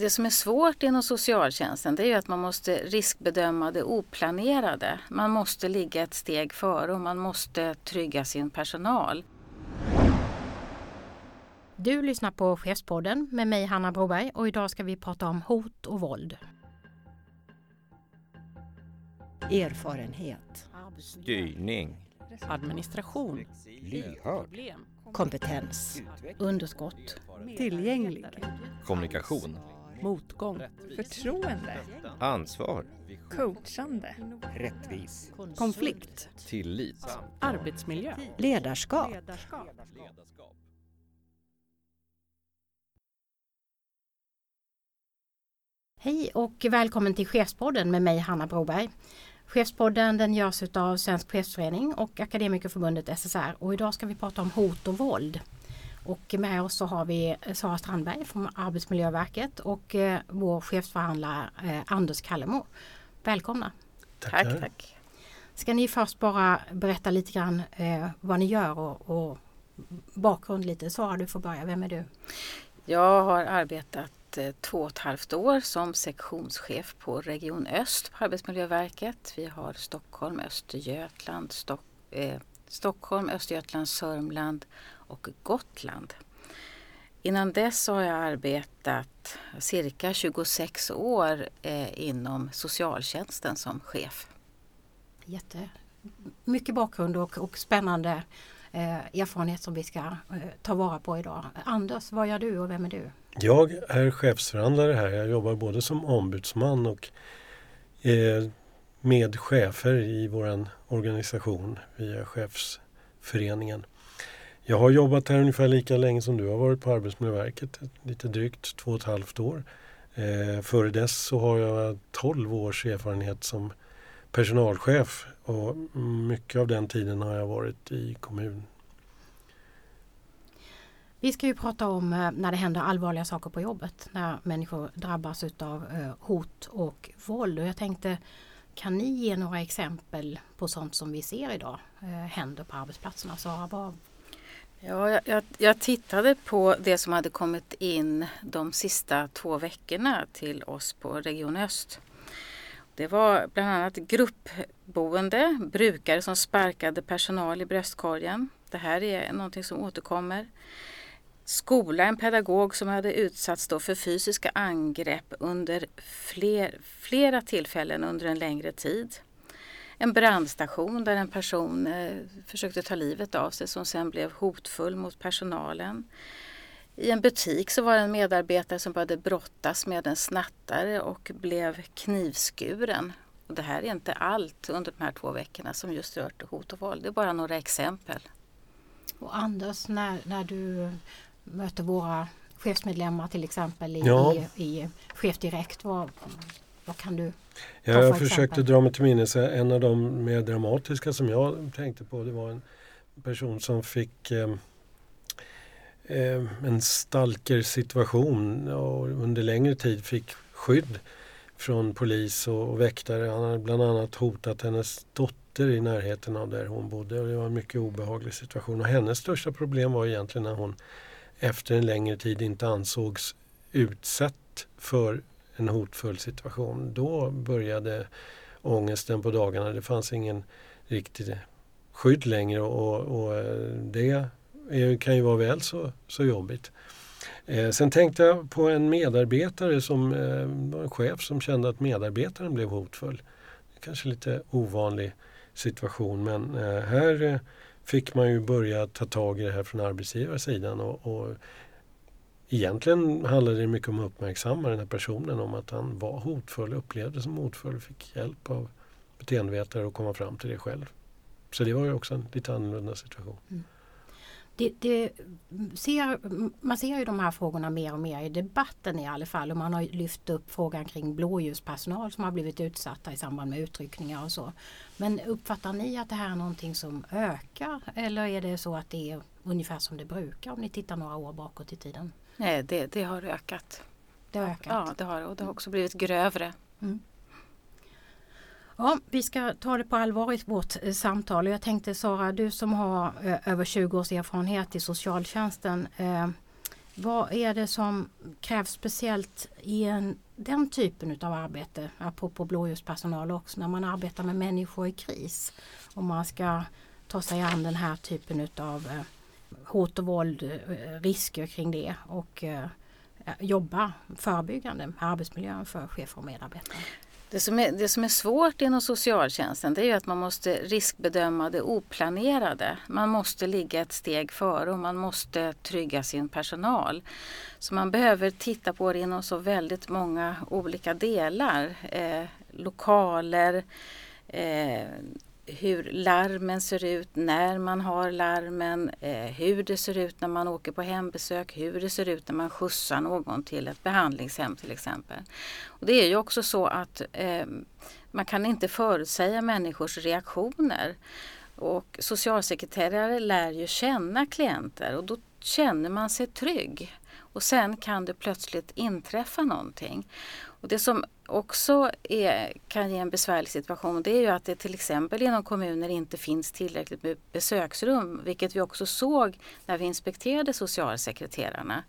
det som är svårt inom socialtjänsten det är ju att man måste riskbedöma det oplanerade. Man måste ligga ett steg före och man måste trygga sin personal. Du lyssnar på Chefspodden med mig Hanna Broberg och idag ska vi prata om hot och våld. Erfarenhet. Styrning. Administration. Lyhörd. Kompetens. Underskott. Tillgänglig. Kommunikation. Motgång. Förtroende. Ansvar. Coachande. Rättvis. Konflikt. Tillit. Arbetsmiljö. Ledarskap. Hej och välkommen till Chefspodden med mig Hanna Broberg. Chefspodden den görs av Svensk Chefsförening och Akademikerförbundet SSR och idag ska vi prata om hot och våld. Och med oss så har vi Sara Strandberg från Arbetsmiljöverket och eh, vår chefsförhandlare eh, Anders Kallemo. Välkomna! Tack, tack. Ska ni först bara berätta lite grann eh, vad ni gör och, och bakgrund lite. Sara du får börja, vem är du? Jag har arbetat två och ett halvt år som sektionschef på Region Öst på Arbetsmiljöverket. Vi har Stockholm, Östergötland, Stock, eh, Stockholm, Östergötland, Sörmland och Gotland. Innan dess har jag arbetat cirka 26 år eh, inom socialtjänsten som chef. Jätte mycket bakgrund och, och spännande eh, erfarenhet som vi ska eh, ta vara på idag. Anders, vad gör du och vem är du? Jag är chefsförhandlare här. Jag jobbar både som ombudsman och eh, med chefer i vår organisation via chefsföreningen. Jag har jobbat här ungefär lika länge som du har varit på Arbetsmiljöverket, lite drygt två och ett halvt år. Eh, före dess så har jag 12 års erfarenhet som personalchef och mycket av den tiden har jag varit i kommun. Vi ska ju prata om eh, när det händer allvarliga saker på jobbet, när människor drabbas av eh, hot och våld. Och jag tänkte, kan ni ge några exempel på sånt som vi ser idag eh, händer på arbetsplatserna? Sara, vad, Ja, jag, jag, jag tittade på det som hade kommit in de sista två veckorna till oss på Region Öst. Det var bland annat gruppboende, brukare som sparkade personal i bröstkorgen. Det här är någonting som återkommer. Skola, en pedagog som hade utsatts då för fysiska angrepp under fler, flera tillfällen under en längre tid en brandstation där en person eh, försökte ta livet av sig som sen blev hotfull mot personalen. I en butik så var det en medarbetare som började brottas med en snattare och blev knivskuren. Och det här är inte allt under de här två veckorna som just rört hot och våld. Det är bara några exempel. Och Anders, när, när du möter våra chefsmedlemmar till exempel i, Ja. i, i Chef Direkt, vad, vad kan du Ja, jag för försökte dra mig till minnes en av de mer dramatiska som jag tänkte på. Det var en person som fick eh, eh, en stalkersituation och under längre tid fick skydd från polis och, och väktare. Han hade bland annat hotat hennes dotter i närheten av där hon bodde och det var en mycket obehaglig situation. Och hennes största problem var egentligen när hon efter en längre tid inte ansågs utsatt för en hotfull situation. Då började ångesten på dagarna. Det fanns ingen riktigt skydd längre och, och eh, det är, kan ju vara väl så, så jobbigt. Eh, sen tänkte jag på en medarbetare som eh, var en chef som kände att medarbetaren blev hotfull. Kanske lite ovanlig situation men eh, här eh, fick man ju börja ta tag i det här från arbetsgivarsidan och, och Egentligen handlade det mycket om att uppmärksamma den här personen om att han var hotfull, upplevdes som hotfull, fick hjälp av beteendevetare att komma fram till det själv. Så det var ju också en lite annorlunda situation. Mm. Det, det ser, man ser ju de här frågorna mer och mer i debatten i alla fall och man har ju lyft upp frågan kring blåljuspersonal som har blivit utsatta i samband med utryckningar och så. Men uppfattar ni att det här är någonting som ökar eller är det så att det är ungefär som det brukar om ni tittar några år bakåt i tiden? Nej, det, det har ökat. Det har ökat. Ja, det har. Och det har också blivit grövre. Ja, vi ska ta det på allvar i vårt eh, samtal. Jag tänkte Sara, du som har eh, över 20 års erfarenhet i socialtjänsten. Eh, Vad är det som krävs speciellt i en, den typen av arbete, apropå blåljuspersonal också, när man arbetar med människor i kris? Om man ska ta sig an den här typen av eh, hot och våld, eh, risker kring det och eh, jobba förebyggande med arbetsmiljön för chefer och medarbetare. Det som, är, det som är svårt inom socialtjänsten det är ju att man måste riskbedöma det oplanerade. Man måste ligga ett steg före och man måste trygga sin personal. Så man behöver titta på det inom så väldigt många olika delar. Eh, lokaler, eh, hur larmen ser ut, när man har larmen, eh, hur det ser ut när man åker på hembesök, hur det ser ut när man skjutsar någon till ett behandlingshem till exempel. Och det är ju också så att eh, man kan inte förutsäga människors reaktioner. Och socialsekreterare lär ju känna klienter och då känner man sig trygg. Och sen kan det plötsligt inträffa någonting. Och det som också är, kan ge en besvärlig situation det är ju att det till exempel inom kommuner inte finns tillräckligt med besöksrum vilket vi också såg när vi inspekterade socialsekreterarna.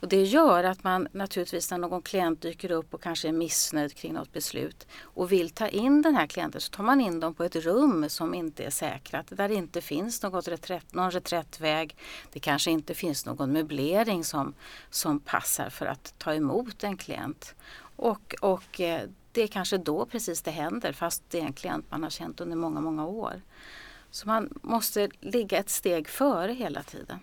Och det gör att man naturligtvis när någon klient dyker upp och kanske är missnöjd kring något beslut och vill ta in den här klienten så tar man in dem på ett rum som inte är säkrat där det inte finns något reträtt, någon reträttväg. Det kanske inte finns någon möblering som, som passar för att ta emot en klient. Och, och eh, det är kanske då precis det händer fast det är en klient man har känt under många, många år. Så man måste ligga ett steg före hela tiden.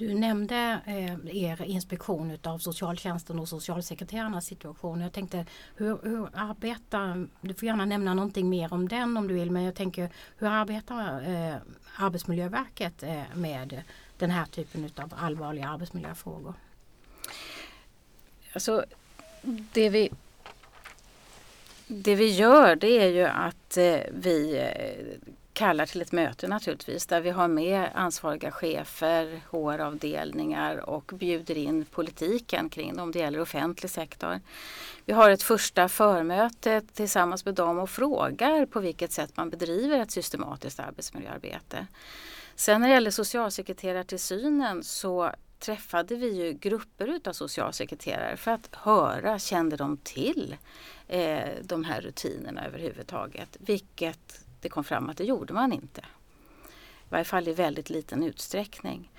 Du nämnde eh, er inspektion av socialtjänsten och socialsekreterarnas situation. Jag tänkte hur, hur, arbetar, du får gärna nämna någonting mer om den om du vill, men jag tänker hur arbetar eh, Arbetsmiljöverket eh, med den här typen av allvarliga arbetsmiljöfrågor? Alltså, det vi det vi gör det är ju att eh, vi eh, kallar till ett möte naturligtvis där vi har med ansvariga chefer, HR-avdelningar och bjuder in politiken kring det om det gäller offentlig sektor. Vi har ett första förmöte tillsammans med dem och frågar på vilket sätt man bedriver ett systematiskt arbetsmiljöarbete. Sen när det gäller socialsekreterartillsynen så träffade vi ju grupper utav socialsekreterare för att höra, kände de till eh, de här rutinerna överhuvudtaget? Vilket det kom fram att det gjorde man inte. I varje fall i väldigt liten utsträckning.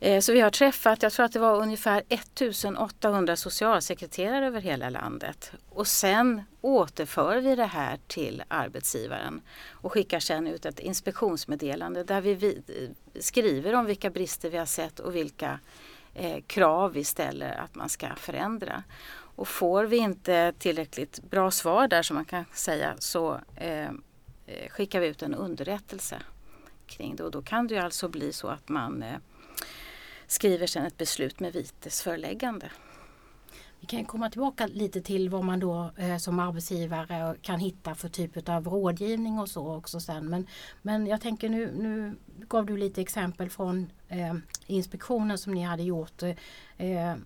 Eh, så vi har träffat, jag tror att det var ungefär 1800 socialsekreterare över hela landet. Och sen återför vi det här till arbetsgivaren och skickar sen ut ett inspektionsmeddelande där vi skriver om vilka brister vi har sett och vilka eh, krav vi ställer att man ska förändra. Och får vi inte tillräckligt bra svar där som man kan säga så eh, eh skickar vi ut en underrättelse kring det och då kan det ju alltså bli så att man eh, skriver sedan ett beslut med vitesföreläggande. Vi kan komma tillbaka lite till vad man då eh, som arbetsgivare kan hitta för typ av rådgivning och så också sen. Men, men jag tänker nu, nu gav du lite exempel från eh, inspektionen som ni hade gjort. Eh, är,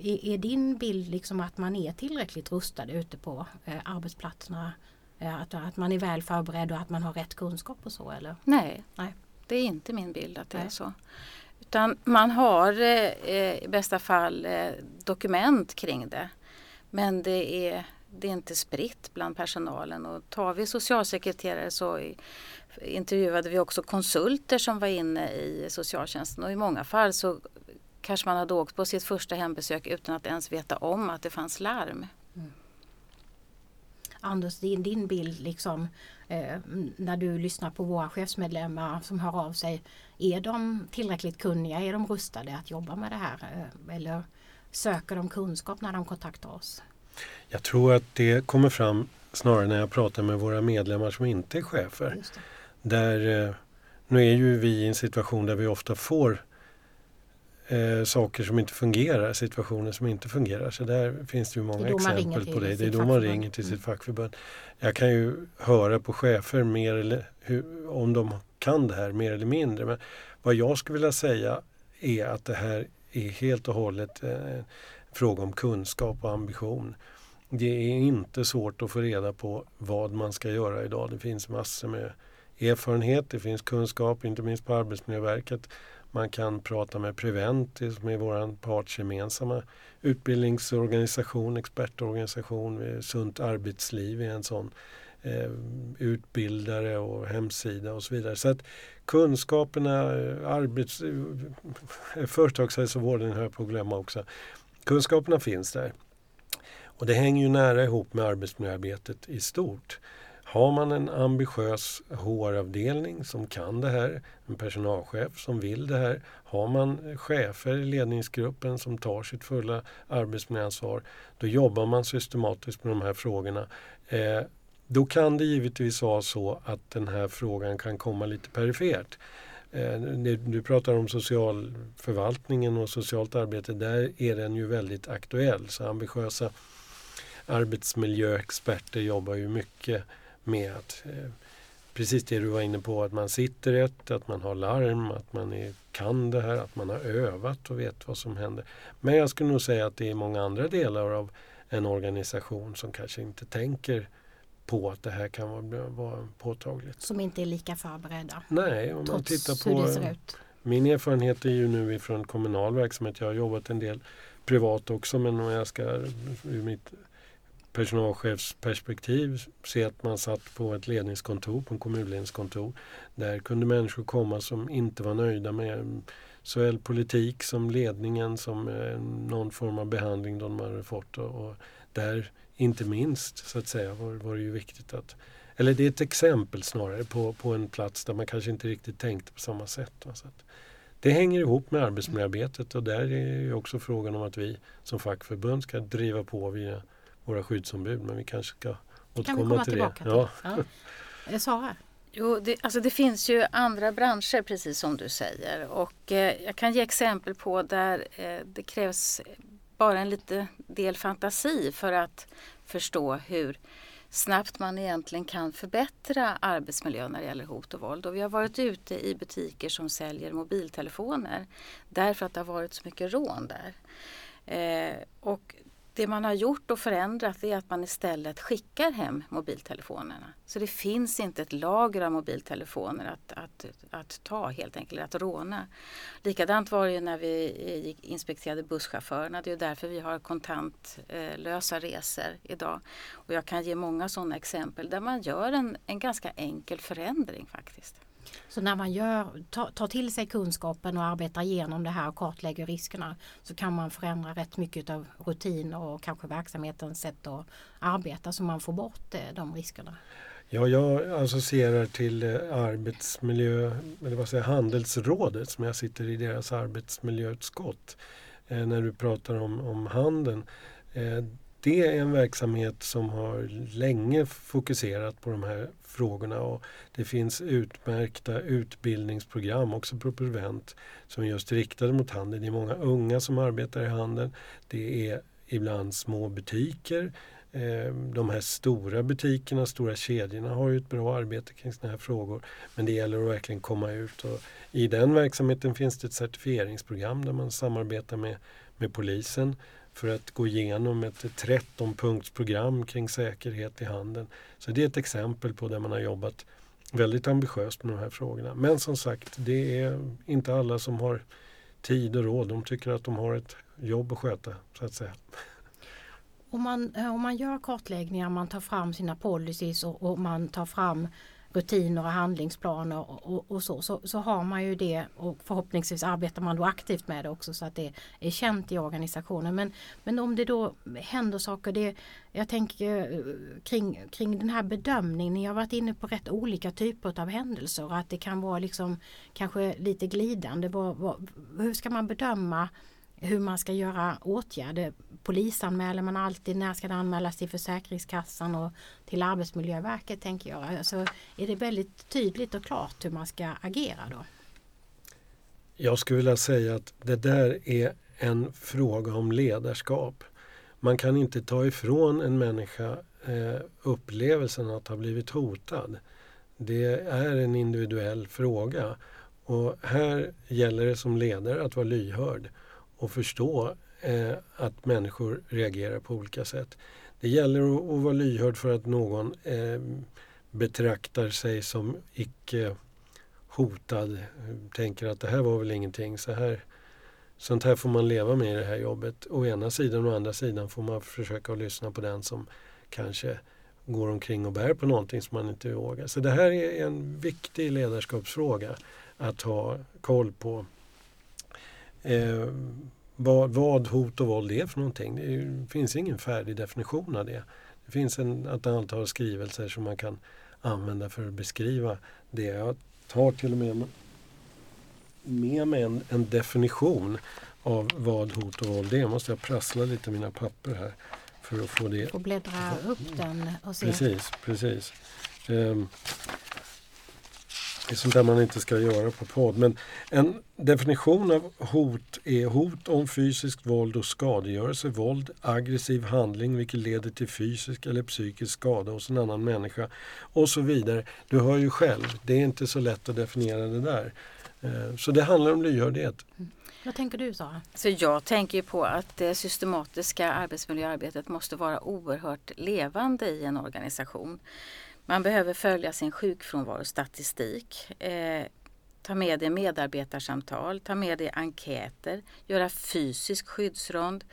är, din bild liksom att man är tillräckligt rustad ute på eh, arbetsplatserna? Eh, att, att man är väl förberedd och att man har rätt kunskap och så eller? Nej, Nej. det är inte min bild att det Nej. är så. Utan man har eh, i bästa fall eh, dokument kring det. Men det är, det är inte spritt bland personalen. Och tar vi socialsekreterare så i, intervjuade vi också konsulter som var inne i socialtjänsten och i många fall så kanske man hade åkt på sitt första hembesök utan att ens veta om att det fanns larm. Mm. Anders, din, din bild liksom eh, när du lyssnar på våra chefsmedlemmar som hör av sig. Är de tillräckligt kunniga? Är de rustade att jobba med det här? Eh, eller söker de kunskap när de kontaktar oss? Jag tror att det kommer fram snarare när jag pratar med våra medlemmar som inte är chefer. Där, eh, nu är ju vi i en situation där vi ofta får eh, saker som inte fungerar, situationer som inte fungerar. Så där finns det ju många det exempel på det. Det är då man ringer till sitt mm. fackförbund. Jag kan ju höra på chefer mer eller, hur, om de kan det här mer eller mindre. Men vad jag skulle vilja säga är att det här är helt och hållet en fråga om kunskap och ambition. Det är inte svårt att få reda på vad man ska göra idag. Det finns massor med erfarenhet, det finns kunskap, inte minst på Arbetsmiljöverket. Man kan prata med Prevent som är vår partsgemensamma utbildningsorganisation, expertorganisation. Sunt arbetsliv är en sån eh, utbildare och hemsida och så vidare. Så att kunskaperna, eh, arbets, eh, företagshälsovården hör jag på att glömma också. Kunskaperna finns där. Och det hänger ju nära ihop med arbetsmiljöarbetet i stort. Har man en ambitiös HR-avdelning som kan det här, en personalchef som vill det här, har man chefer i ledningsgruppen som tar sitt fulla arbetsmiljöansvar, då jobbar man systematiskt med de här frågorna. Eh, då kan det givetvis vara så att den här frågan kan komma lite perifert. Eh, du pratar om socialförvaltningen och socialt arbete, där är den ju väldigt aktuell. Så ambitiösa arbetsmiljöexperter jobbar ju mycket med att eh, precis det du var inne på, att man sitter rätt, att man har larm, att man är, kan det här, att man har övat och vet vad som händer. Men jag skulle nog säga att det är många andra delar av en organisation som kanske inte tänker på att det här kan vara, vara påtagligt. Som inte är lika förberedda. Nej, om man tittar på... Min erfarenhet är ju nu ifrån kommunal verksamhet. Jag har jobbat en del privat också men om jag ska ur mitt personalchefsperspektiv se att man satt på ett ledningskontor, på en kommunledningskontor. Där kunde människor komma som inte var nöjda med såväl politik som ledningen som eh, någon form av behandling de hade fått. Och, där, inte minst, så att säga, var, var det ju viktigt att eller det är ett exempel snarare på, på en plats där man kanske inte riktigt tänkte på samma sätt. Så det hänger ihop med arbetsmiljöarbetet och där är ju också frågan om att vi som fackförbund ska driva på via våra skyddsombud. Men vi kanske ska återkomma till det. Till. Ja. Ja. Sara? Jo, det, alltså det finns ju andra branscher precis som du säger och eh, jag kan ge exempel på där eh, det krävs bara en liten del fantasi för att förstå hur snabbt man egentligen kan förbättra arbetsmiljön när det gäller hot och våld. Och vi har varit ute i butiker som säljer mobiltelefoner därför att det har varit så mycket rån där. Eh, det man har gjort och förändrat är att man istället skickar hem mobiltelefonerna. Så det finns inte ett lager av mobiltelefoner att, att, att ta helt enkelt, att råna. Likadant var det när vi inspekterade busschaufförerna. Det är därför vi har kontantlösa eh, resor idag. Och jag kan ge många sådana exempel där man gör en, en ganska enkel förändring faktiskt. Så när man gör, tar, tar till sig kunskapen och arbetar igenom det här och kartlägger riskerna så kan man förändra rätt mycket av rutiner och kanske verksamhetens sätt att arbeta så man får bort eh, de riskerna. Ja, jag associerar till eh, arbetsmiljö, eller vad säger handelsrådet som jag sitter i deras arbetsmiljöutskott. Eh, när du pratar om, om handeln. Eh, det är en verksamhet som har länge fokuserat på de här frågorna och det finns utmärkta utbildningsprogram också på Prevent som är just riktade mot handeln. Det är många unga som arbetar i handeln. Det är ibland små butiker. Eh, de här stora butikerna, stora kedjorna har ju ett bra arbete kring sådana här frågor. Men det gäller att verkligen komma ut. Och I den verksamheten finns det ett certifieringsprogram där man samarbetar med, med polisen för att gå igenom ett 13-punktsprogram kring säkerhet i handeln. Så det är ett exempel på där man har jobbat väldigt ambitiöst med de här frågorna. Men som sagt, det är inte alla som har tid och råd. De tycker att de har ett jobb att sköta, så att säga. Om man, eh, om man gör kartläggningar, man tar fram sina policies och, och man tar fram rutiner och handlingsplaner och, och, och, så, så, så har man ju det och förhoppningsvis arbetar man då aktivt med det också så att det är känt i organisationen. Men, men om det då händer saker, det, jag tänker eh, kring, kring den här bedömningen, ni har varit inne på rätt olika typer av händelser och att det kan vara liksom kanske lite glidande. Hur ska man bedöma hur man ska göra åtgärder. Polisanmäler man alltid, när ska det anmälas till Försäkringskassan och till Arbetsmiljöverket tänker jag. Alltså, är det väldigt tydligt och klart hur man ska agera då? Jag skulle vilja säga att det där är en fråga om ledarskap. Man kan inte ta ifrån en människa eh, upplevelsen att ha blivit hotad. Det är en individuell fråga. Och här gäller det som ledare att vara lyhörd och förstå eh, att människor reagerar på olika sätt. Det gäller att, att vara lyhörd för att någon eh, betraktar sig som icke hotad, tänker att det här var väl ingenting, så här, sånt här får man leva med i det här jobbet. Å ena sidan och å andra sidan får man försöka att lyssna på den som kanske går omkring och bär på någonting som man inte vågar. Så det här är en viktig ledarskapsfråga att ha koll på eh, vad, vad hot och våld är för någonting. Det, är, finns ingen färdig definition av det. Det finns en, ett antal skrivelser som man kan använda för att beskriva det. Jag tar till och med med mig en, en definition av vad hot och våld är. Måste jag prassla lite mina papper här för att få det. Får bläddra upp den och se. Precis, precis. Um, det är sånt där man inte ska göra på podd. Men en definition av hot är hot om fysiskt våld och skadegörelse, våld, aggressiv handling vilket leder till fysisk eller psykisk skada hos en annan människa och så vidare. Du hör ju själv, det är inte så lätt att definiera det där. Eh, så det handlar om lyhördhet. Vad tänker du Sara? Så jag tänker på att det systematiska arbetsmiljöarbetet måste vara oerhört levande i en organisation. Man behöver följa sin sjukfrånvarostatistik, eh, ta med det medarbetarsamtal, ta med det enkäter, göra fysisk skyddsrond,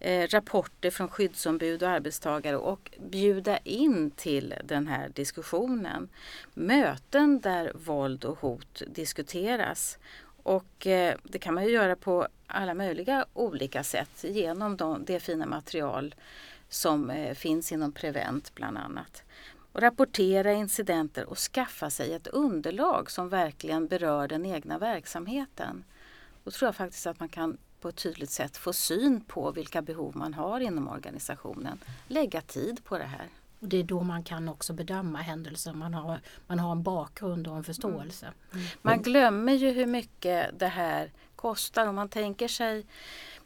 eh, rapporter från skyddsombud och arbetstagare och bjuda in till den här diskussionen. Möten där våld och hot diskuteras. Och eh, det kan man ju göra på alla möjliga olika sätt genom de, det fina material som eh, finns inom Prevent bland annat och rapportera incidenter och skaffa sig ett underlag som verkligen berör den egna verksamheten. Då tror jag faktiskt att man kan på ett tydligt sätt få syn på vilka behov man har inom organisationen. Lägga tid på det här. Och det är då man kan också bedöma händelser. Man har, man har en bakgrund och en förståelse. Mm. Man glömmer ju hur mycket det här kostar. Om man tänker sig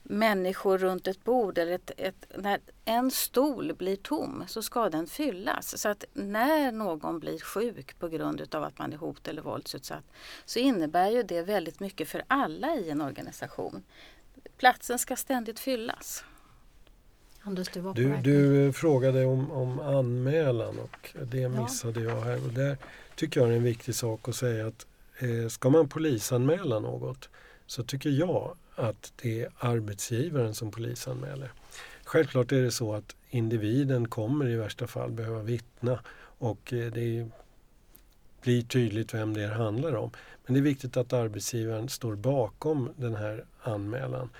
människor runt ett bord eller ett, ett, när en stol blir tom så ska den fyllas. Så att när någon blir sjuk på grund av att man är hot eller våldsutsatt så innebär ju det väldigt mycket för alla i en organisation. Platsen ska ständigt fyllas. Anders, du, var du, du frågade om, om anmälan och det missade ja. jag här. Och där tycker jag det är en viktig sak att säga att eh, ska man polisanmäla något så tycker jag att det är arbetsgivaren som polisanmäler. Självklart är det så att individen kommer i värsta fall behöva vittna och eh, det blir tydligt vem det handlar om. Men det är viktigt att arbetsgivaren står bakom den här anmälan.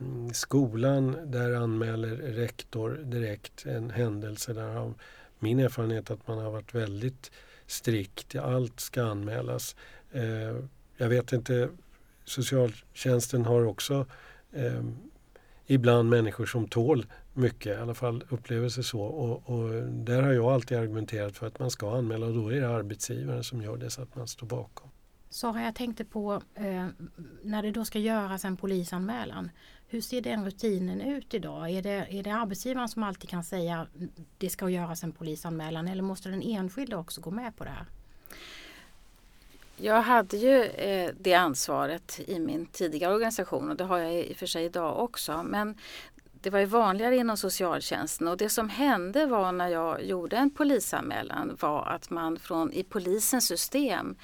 Mm, skolan, där anmäler rektor direkt en händelse. Där har min erfarenhet att man har varit väldigt strikt. Allt ska anmälas. Eh, jag vet inte socialtjänsten har också eh, ibland människor som tål mycket, i alla fall upplever sig så. Och, och, där har jag alltid argumenterat för att man ska anmäla och då är det arbetsgivaren som gör det så att man står bakom. Sara, jag tänkte på eh, när det då ska göras en polisanmälan. Hur ser den rutinen ut idag? Är det, är det arbetsgivaren som alltid kan säga det ska göras en polisanmälan eller måste den enskilde också gå med på det här? Jag hade ju eh, det ansvaret i min tidigare organisation och det har jag i och för sig idag också. Men det var ju vanligare inom socialtjänsten och det som hände var när jag gjorde en polisanmälan var att man från i polisens system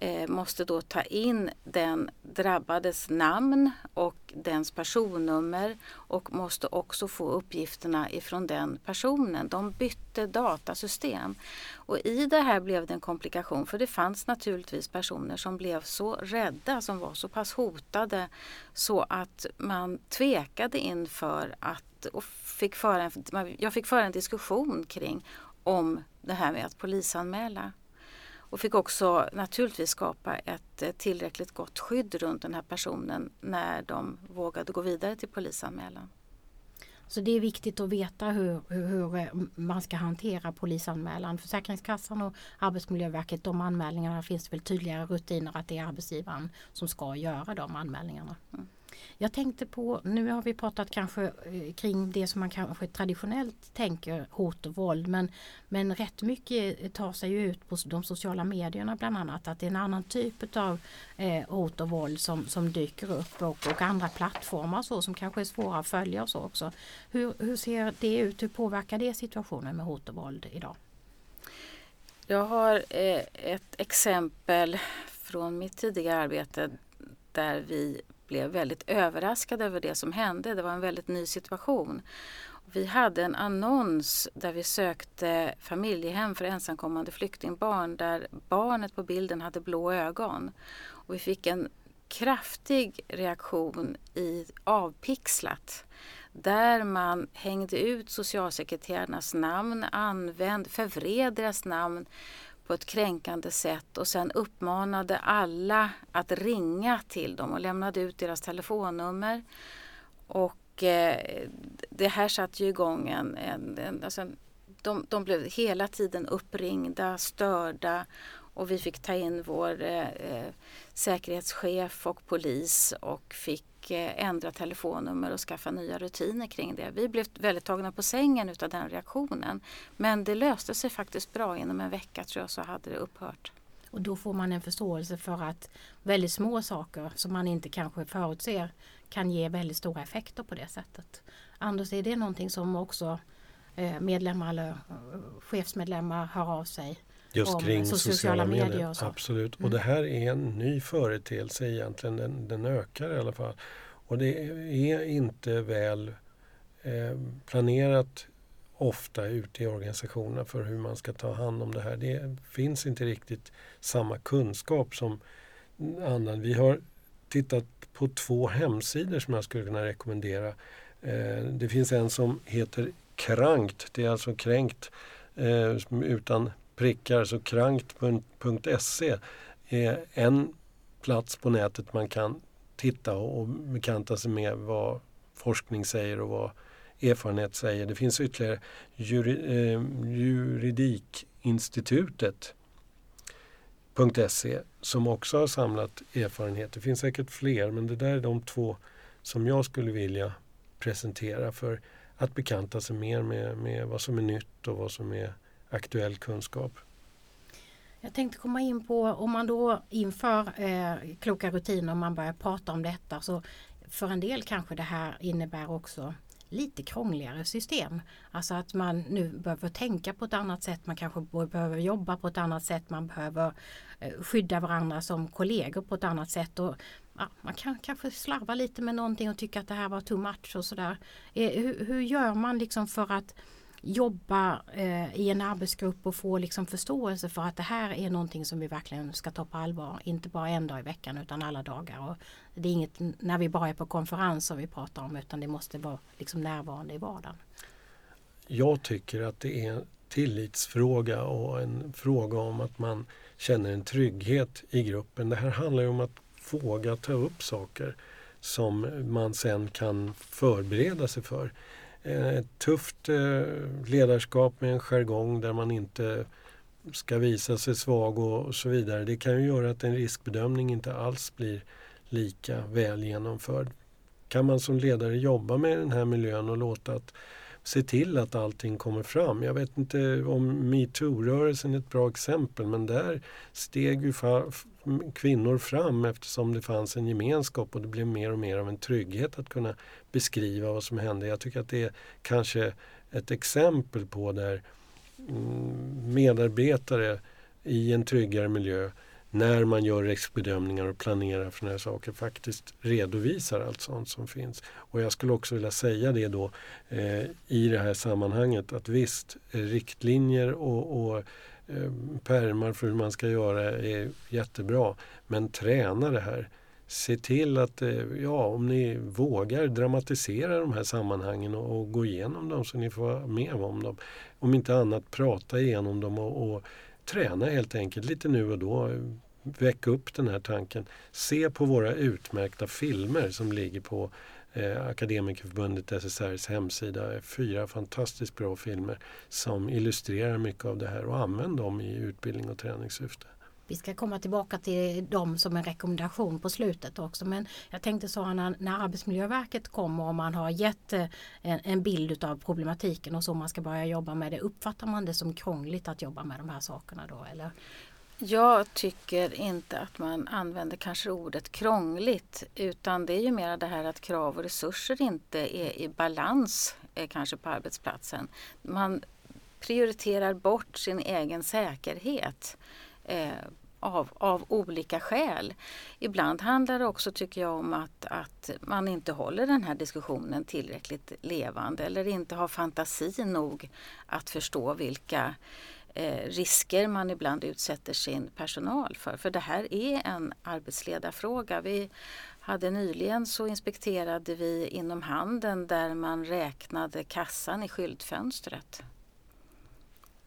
Eh, måste då ta in den drabbades namn och dens personnummer och måste också få uppgifterna ifrån den personen. De bytte datasystem. Och i det här blev det en komplikation för det fanns naturligtvis personer som blev så rädda, som var så pass hotade så att man tvekade inför att och fick föra en, jag fick föra en diskussion kring om det här med att polisanmäla och fick också naturligtvis skapa ett eh, tillräckligt gott skydd runt den här personen när de vågade gå vidare till polisanmälan. Så det är viktigt att veta hur, hur, hur, eh, man ska hantera polisanmälan. Försäkringskassan och Arbetsmiljöverket, de anmälningarna finns det väl tydligare rutiner att det är arbetsgivaren som ska göra de anmälningarna. Mm. Jag tänkte på, nu har vi pratat kanske eh, kring det som man kanske traditionellt tänker hot och våld men, men rätt mycket eh, tar sig ut på de sociala medierna bland annat att det är en annan typ av eh, hot och våld som, som dyker upp och, och andra plattformar så som kanske är svåra att följa och så också. Hur, hur ser det ut? Hur påverkar det situationen med hot och våld idag? Jag har eh, ett exempel från mitt tidigare arbete där vi blev väldigt överraskade över det som hände. Det var en väldigt ny situation. Vi hade en annons där vi sökte familjehem för ensamkommande flyktingbarn där barnet på bilden hade blå ögon. Och vi fick en kraftig reaktion i avpixlat där man hängde ut socialsekreterarnas namn, använde, förvred deras namn på ett kränkande sätt och sen uppmanade alla att ringa till dem och lämnade ut deras telefonnummer. Och eh, det här satte ju igång en, en, en alltså de, de blev hela tiden uppringda, störda och vi fick ta in vår eh, eh säkerhetschef och polis och fick och eh, ändra telefonnummer och skaffa nya rutiner kring det. Vi blev väldigt tagna på sängen utav den reaktionen. Men det löste sig faktiskt bra. Inom en vecka tror jag så hade det upphört. Och då får man en förståelse för att väldigt små saker som man inte kanske förutser kan ge väldigt stora effekter på det sättet. Anders, är det någonting som också eh, medlemmar eller eh, chefsmedlemmar hör av sig Just kring sociala, sociala medier. medier Absolut. Mm. Och det här är en ny företeelse egentligen. Den, den ökar i alla fall. Och det är inte väl eh, planerat ofta ute i organisationerna för hur man ska ta hand om det här. Det finns inte riktigt samma kunskap som annan. Vi har tittat på två hemsidor som jag skulle kunna rekommendera. Eh, det finns en som heter Krankt, det är alltså kränkt eh, utan prickar, så krankt.se är en plats på nätet man kan titta och bekanta sig med vad forskning säger och vad erfarenhet säger. Det finns ytterligare juri, eh, juridikinstitutet.se som också har samlat erfarenhet. Det finns säkert fler men det där är de två som jag skulle vilja presentera för att bekanta sig mer med, med vad som är nytt och vad som är aktuell kunskap. Jag tänkte komma in på om man då inför eh, kloka rutiner och man börjar prata om detta så för en del kanske det här innebär också lite krångligare system. Alltså att man nu behöver tänka på ett annat sätt, man kanske behöver jobba på ett annat sätt, man behöver eh, skydda varandra som kollegor på ett annat sätt. Och, ja, man kan kanske slarva lite med någonting och tycka att det här var too much och sådär. Eh, hur, hur gör man liksom för att jobba eh, i en arbetsgrupp och få liksom förståelse för att det här är någonting som vi verkligen ska ta på allvar. Inte bara en dag i veckan utan alla dagar. Och det är inget när vi bara är på konferenser vi pratar om utan det måste vara liksom närvarande i vardagen. Jag tycker att det är en tillitsfråga och en fråga om att man känner en trygghet i gruppen. Det här handlar ju om att våga ta upp saker som man sen kan förbereda sig för. Ett tufft eh, ledarskap med en jargong där man inte ska visa sig svag och så vidare. Det kan ju göra att en riskbedömning inte alls blir lika väl genomförd. Kan man som ledare jobba med den här miljön och låta att se till att allting kommer fram. Jag vet inte om metoo-rörelsen är ett bra exempel men där steg ju kvinnor fram eftersom det fanns en gemenskap och det blev mer och mer av en trygghet att kunna beskriva vad som hände. Jag tycker att det är kanske ett exempel på där mm, medarbetare i en tryggare miljö när man gör riskbedömningar och planerar för sådana här saker faktiskt redovisar allt sånt som finns. Och jag skulle också vilja säga det då eh, i det här sammanhanget att visst, eh, riktlinjer och, och Eh, permar pärmar för hur man ska göra är jättebra. Men träna det här. Se till att, eh, ja om ni vågar dramatisera de här sammanhangen och, och, gå igenom dem så ni får vara med om dem. Om inte annat prata igenom dem och, och träna helt enkelt lite nu och då. Väck upp den här tanken. Se på våra utmärkta filmer som ligger på eh, Akademikerförbundet SSRs hemsida. Fyra fantastiskt bra filmer som illustrerar mycket av det här och använd dem i utbildning och träningssyfte. Vi ska komma tillbaka till dem som en rekommendation på slutet också. Men jag tänkte så när, när Arbetsmiljöverket kommer och man har gett eh, en, en bild av problematiken och så man ska börja jobba med det. Uppfattar man det som krångligt att jobba med de här sakerna då? Eller? Jag tycker inte att man använder kanske ordet krångligt utan det är ju mer det här att krav och resurser inte är i balans eh, kanske på arbetsplatsen. Man prioriterar bort sin egen säkerhet eh, av, av olika skäl. Ibland handlar det också, tycker jag, om att, att man inte håller den här diskussionen tillräckligt levande eller inte har fantasi nog att förstå vilka eh, risker man ibland utsätter sin personal för. För det här är en arbetsledarfråga. Vi hade nyligen så inspekterade vi inom handeln där man räknade kassan i skyltfönstret.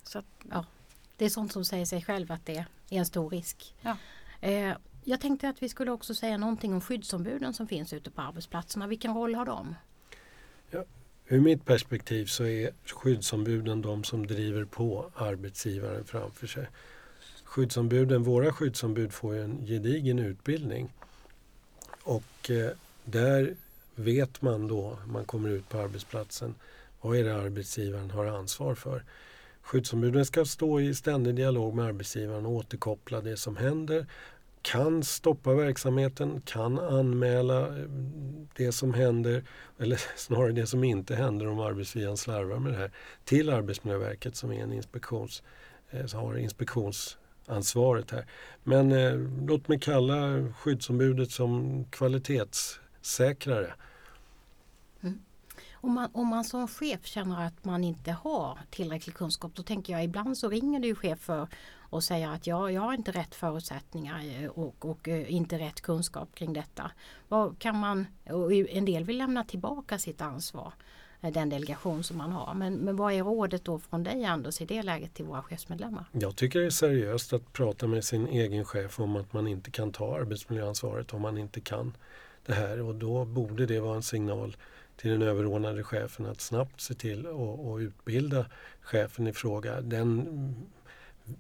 Så att, Ja, det är sånt som säger sig själv att det är en stor risk. Ja. Eh, jag tänkte att vi skulle också säga någonting om skyddsombuden som finns ute på arbetsplatserna. Vilken roll har de? Ur mitt perspektiv så är skyddsombuden de som driver på arbetsgivaren framför sig. Skyddsombuden, våra skyddsombud får ju en gedigen utbildning och eh, där vet man då, man kommer ut på arbetsplatsen, vad är det arbetsgivaren har ansvar för. Skyddsombuden ska stå i ständig dialog med arbetsgivaren och återkoppla det som händer, kan stoppa verksamheten, kan anmäla eh, det som händer, eller snarare det som inte händer om arbetsgivaren slarvar med det här, till Arbetsmiljöverket som är en inspektions, eh, som har inspektionsansvaret här. Men eh, låt mig kalla skyddsombudet som kvalitetssäkrare. Om man, om man som chef känner att man inte har tillräcklig kunskap då tänker jag ibland så ringer det ju chefer och säger att ja, jag har inte rätt förutsättningar eh, och, och eh, inte rätt kunskap kring detta. Vad kan man, och en del vill lämna tillbaka sitt ansvar, eh, den delegation som man har. Men, men vad är rådet då från dig Anders i det läget till våra chefsmedlemmar? Jag tycker det är seriöst att prata med sin egen chef om att man inte kan ta arbetsmiljöansvaret om man inte kan det här och då borde det vara en signal till den överordnade chefen att snabbt se till att utbilda chefen i fråga. Den,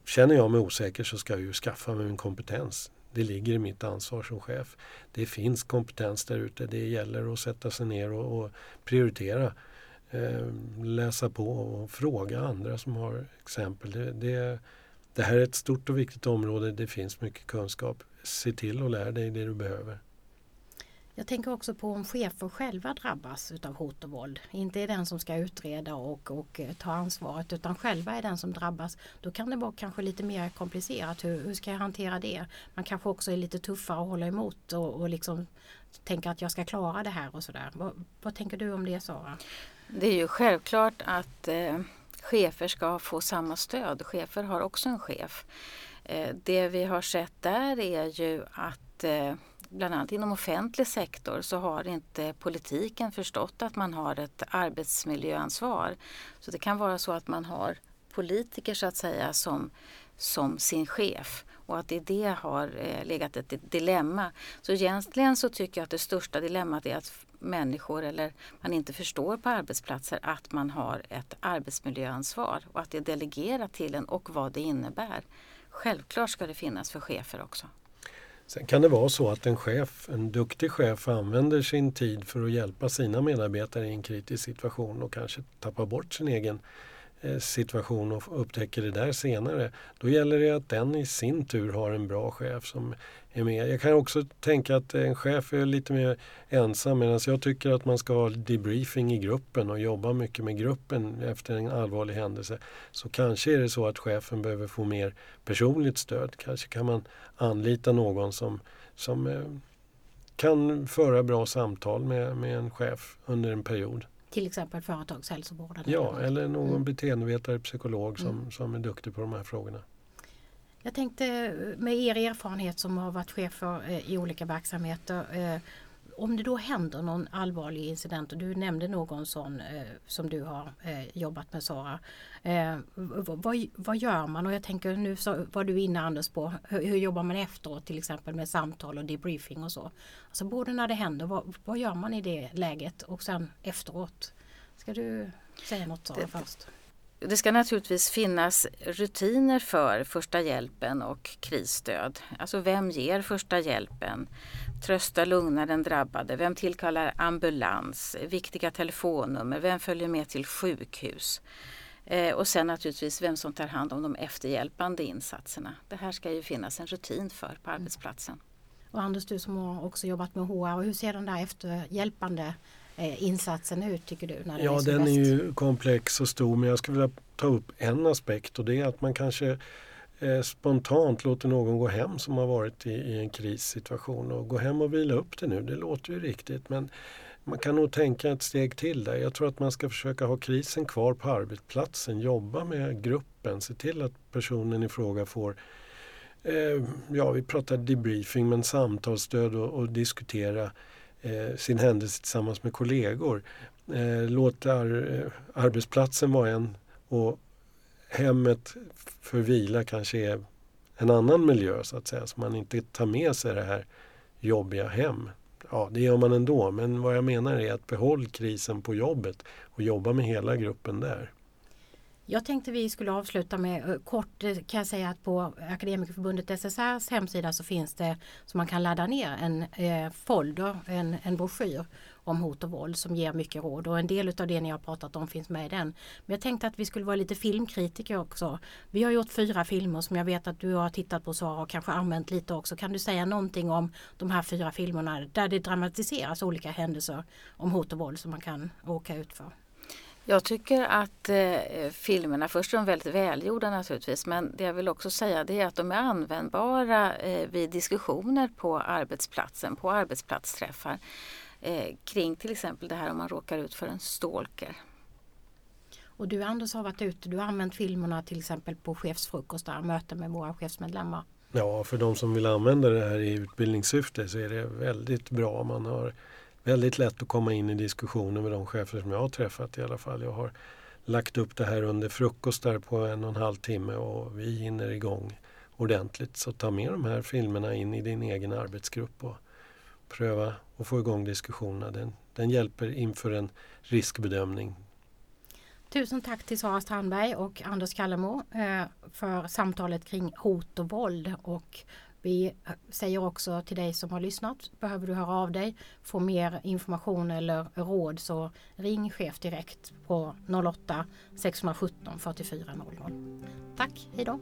känner jag mig osäker så ska jag ju skaffa mig en kompetens. Det ligger i mitt ansvar som chef. Det finns kompetens där ute. Det gäller att sätta sig ner och, och prioritera. Eh, läsa på och fråga andra som har exempel. Det, det, det här är ett stort och viktigt område. Det finns mycket kunskap. Se till att lära dig det du behöver. Jag tänker också på om chefer själva drabbas utav hot och våld. Inte är den som ska utreda och, och eh, ta ansvaret utan själva är den som drabbas. Då kan det vara kanske lite mer komplicerat. Hur, hur ska jag hantera det? Man kanske också är lite tuffare att hålla emot och, och liksom tänker att jag ska klara det här och sådär. Vad, vad tänker du om det Sara? Det är ju självklart att eh, chefer ska få samma stöd. Chefer har också en chef. Eh, det vi har sett där är ju att eh, bland annat inom offentlig sektor så har inte politiken förstått att man har ett arbetsmiljöansvar. Så det kan vara så att man har politiker så att säga som, som sin chef och att i det har eh, legat ett dilemma. Så egentligen så tycker jag att det största dilemmat är att människor eller man inte förstår på arbetsplatser att man har ett arbetsmiljöansvar och att det är delegerat till en och vad det innebär. Självklart ska det finnas för chefer också. Sen kan det vara så att en chef, en duktig chef använder sin tid för att hjälpa sina medarbetare i en kritisk situation och kanske tappar bort sin egen eh, situation och upptäcker det där senare. Då gäller det att den i sin tur har en bra chef som är med. Jag kan också tänka att en chef är lite mer ensam medan jag tycker att man ska ha debriefing i gruppen och jobba mycket med gruppen efter en allvarlig händelse. Så kanske är det så att chefen behöver få mer personligt stöd. Kanske kan man anlita någon som, som eh, kan föra bra samtal med, med en chef under en period. Till exempel företagshälsovården? Ja, eller någon mm. beteendevetare, psykolog som, mm. som är duktig på de här frågorna. Jag tänkte med er erfarenhet som har varit chefer eh, i olika verksamheter eh, om det då händer någon allvarlig incident och du nämnde någon sån eh, som du har eh, jobbat med Sara. Eh, vad, vad, gör man? Och jag tänker nu så var du inne Anders på hur, hur, jobbar man efteråt till exempel med samtal och debriefing och så. Alltså både när det händer, vad, vad gör man i det läget och sen efteråt? Ska du säga något Sara först? Det ska naturligtvis finnas rutiner för första hjälpen och krisstöd. Alltså vem ger första hjälpen? Trösta, lugna den drabbade. Vem tillkallar ambulans? Viktiga telefonnummer. Vem följer med till sjukhus? Eh, och sen naturligtvis vem som tar hand om de efterhjälpande insatserna. Det här ska ju finnas en rutin för på arbetsplatsen. Mm. Och Anders, du som har också jobbat med HR, hur ser den där efterhjälpande insatsen ut tycker du? När ja, är den bäst? är ju komplex och stor men jag skulle vilja ta upp en aspekt och det är att man kanske eh, spontant låter någon gå hem som har varit i, i en krissituation och gå hem och vila upp det nu. Det låter ju riktigt men man kan nog tänka ett steg till där. Jag tror att man ska försöka ha krisen kvar på arbetsplatsen, jobba med gruppen, se till att personen i fråga får eh, ja, vi pratar debriefing men samtalsstöd och, och diskutera eh, sin händelse tillsammans med kollegor. Eh, låt ar, eh, arbetsplatsen vara en och hemmet för vila kanske är en annan miljö så att säga. Så man inte tar med sig det här jobbiga hem. Ja, det gör man ändå. Men vad jag menar är att behåll krisen på jobbet och jobba med hela gruppen där. Jag tänkte vi skulle avsluta med eh, kort eh, kan jag säga att på Akademikerförbundet SSRs hemsida så finns det så man kan ladda ner en eh, folder, en, en broschyr om hot och våld som ger mycket råd och en del av det ni har pratat om finns med i den. Men jag tänkte att vi skulle vara lite filmkritiker också. Vi har gjort fyra filmer som jag vet att du har tittat på Sara och kanske använt lite också. Kan du säga någonting om de här fyra filmerna där det dramatiseras olika händelser om hot och våld som man kan åka ut för? Jag tycker att eh, filmerna, först är de väldigt välgjorda naturligtvis, men det jag vill också säga det är att de är användbara eh, vid diskussioner på arbetsplatsen, på arbetsplatsträffar eh, kring till exempel det här om man råkar ut för en stalker. Och du Anders har varit ute, du har använt filmerna till exempel på chefsfrukostar, möten med våra chefsmedlemmar. Ja, för de som vill använda det här i utbildningssyfte så är det väldigt bra. Man har väldigt lätt att komma in i diskussioner med de chefer som jag har träffat i alla fall. Jag har lagt upp det här under frukostar på en och en halv timme och vi hinner igång ordentligt. Så ta med de här filmerna in i din egen arbetsgrupp och pröva att få igång diskussionerna. Den, den hjälper inför en riskbedömning. Tusen tack till Sara Strandberg och Anders Kallemo eh, för samtalet kring hot och våld. Och vi eh, säger också till dig som har lyssnat, behöver du höra av dig, få mer information eller råd så ring chef direkt på 08 617 44 00. Tack, hejdå!